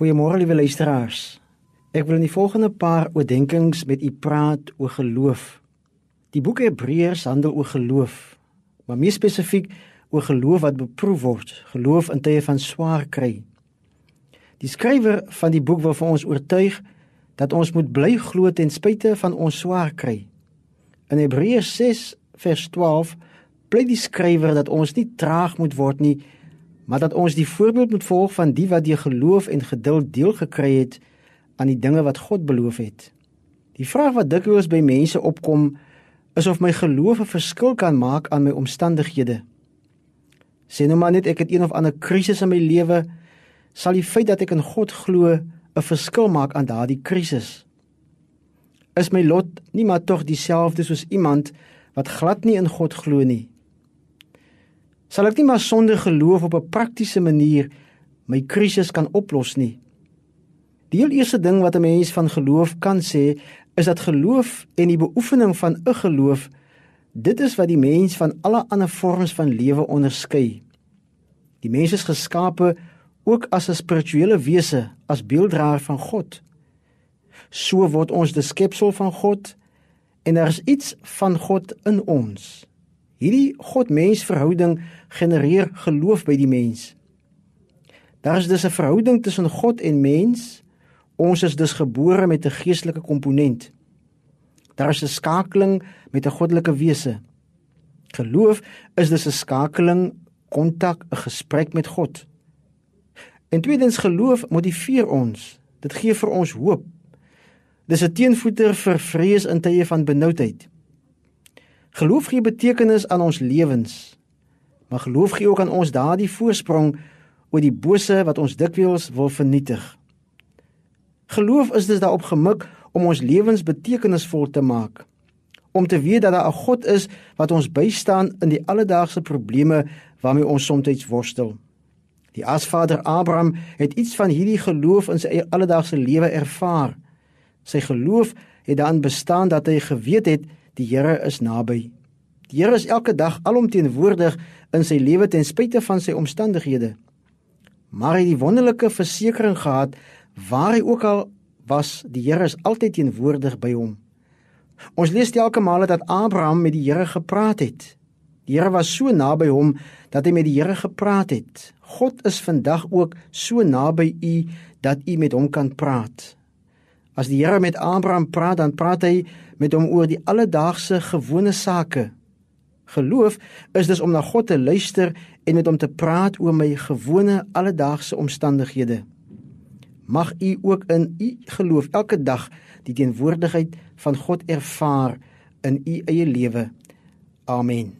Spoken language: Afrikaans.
Goeiemôre liewe luisteraars. Ek wil in die volgende paar oordeenkings met u praat oor geloof. Die boek Hebreërs handel oor geloof, maar meer spesifiek oor geloof wat beproef word, geloof in tye van swaar kry. Die skrywer van die boek wil vir ons oortuig dat ons moet bly glo ten spyte van ons swaar kry. In Hebreërs 6 vers 12 pleit die skrywer dat ons nie traag moet word nie, maar dat ons die voorbeeld moet volg van die wat deur geloof en geduld deel gekry het aan die dinge wat God beloof het. Die vraag wat dikwels by mense opkom, is of my geloof 'n verskil kan maak aan my omstandighede. Sê nou maar net ek het een of ander krisis in my lewe, sal die feit dat ek in God glo 'n verskil maak aan daardie krisis. Is my lot nie maar tog dieselfde soos iemand wat glad nie in God glo nie? Sal ek nie maar sonder geloof op 'n praktiese manier my krisis kan oplos nie? Die heel eerste ding wat 'n mens van geloof kan sê, is dat geloof en die beoefening van 'n geloof dit is wat die mens van alle ander vorms van lewe onderskei. Die mens is geskape ook as 'n spirituele wese, as beelddraer van God. So word ons die skepsel van God en daar is iets van God in ons. Hierdie God-mens verhouding genereer geloof by die mens. Daar is dus 'n verhouding tussen God en mens. Ons is dus gebore met 'n geestelike komponent. Daar is 'n skakeling met 'n goddelike wese. Geloof is dus 'n skakeling, kontak, 'n gesprek met God. En tweedens geloof motiveer ons. Dit gee vir ons hoop. Dis 'n teenvoeter vir vrees in tye van benoudheid. Geloof gee betekenis aan ons lewens. Maar geloof gee ook aan ons daardie voorsprong oor die bose wat ons dikwels wil vernietig. Geloof is dus daarop gemik om ons lewens betekenisvol te maak. Om te weet dat daar 'n God is wat ons bystaan in die alledaagse probleme waarmee ons soms worstel. Die asvader Abraham het iets van hierdie geloof in sy alledaagse lewe ervaar. Sy geloof het daarin bestaan dat hy geweet het die Here is naby. Die Here is elke dag alomteenwoordig in sy lewe ten spyte van sy omstandighede. Maar hy het die wonderlike versekering gehad waar hy ook al was, die Here is altyd teenwoordig by hom. Ons lees elke maal dat Abraham met die Here gepraat het. Die Here was so naby hom dat hy met die Here gepraat het. God is vandag ook so naby u dat u met hom kan praat. As die Here met Abraham praat, dan praat hy met hom oor die alledaagse gewone sake. Geloof is dus om na God te luister en met hom te praat oor my gewone alledaagse omstandighede. Mag u ook in u geloof elke dag die teenwoordigheid van God ervaar in u eie lewe. Amen.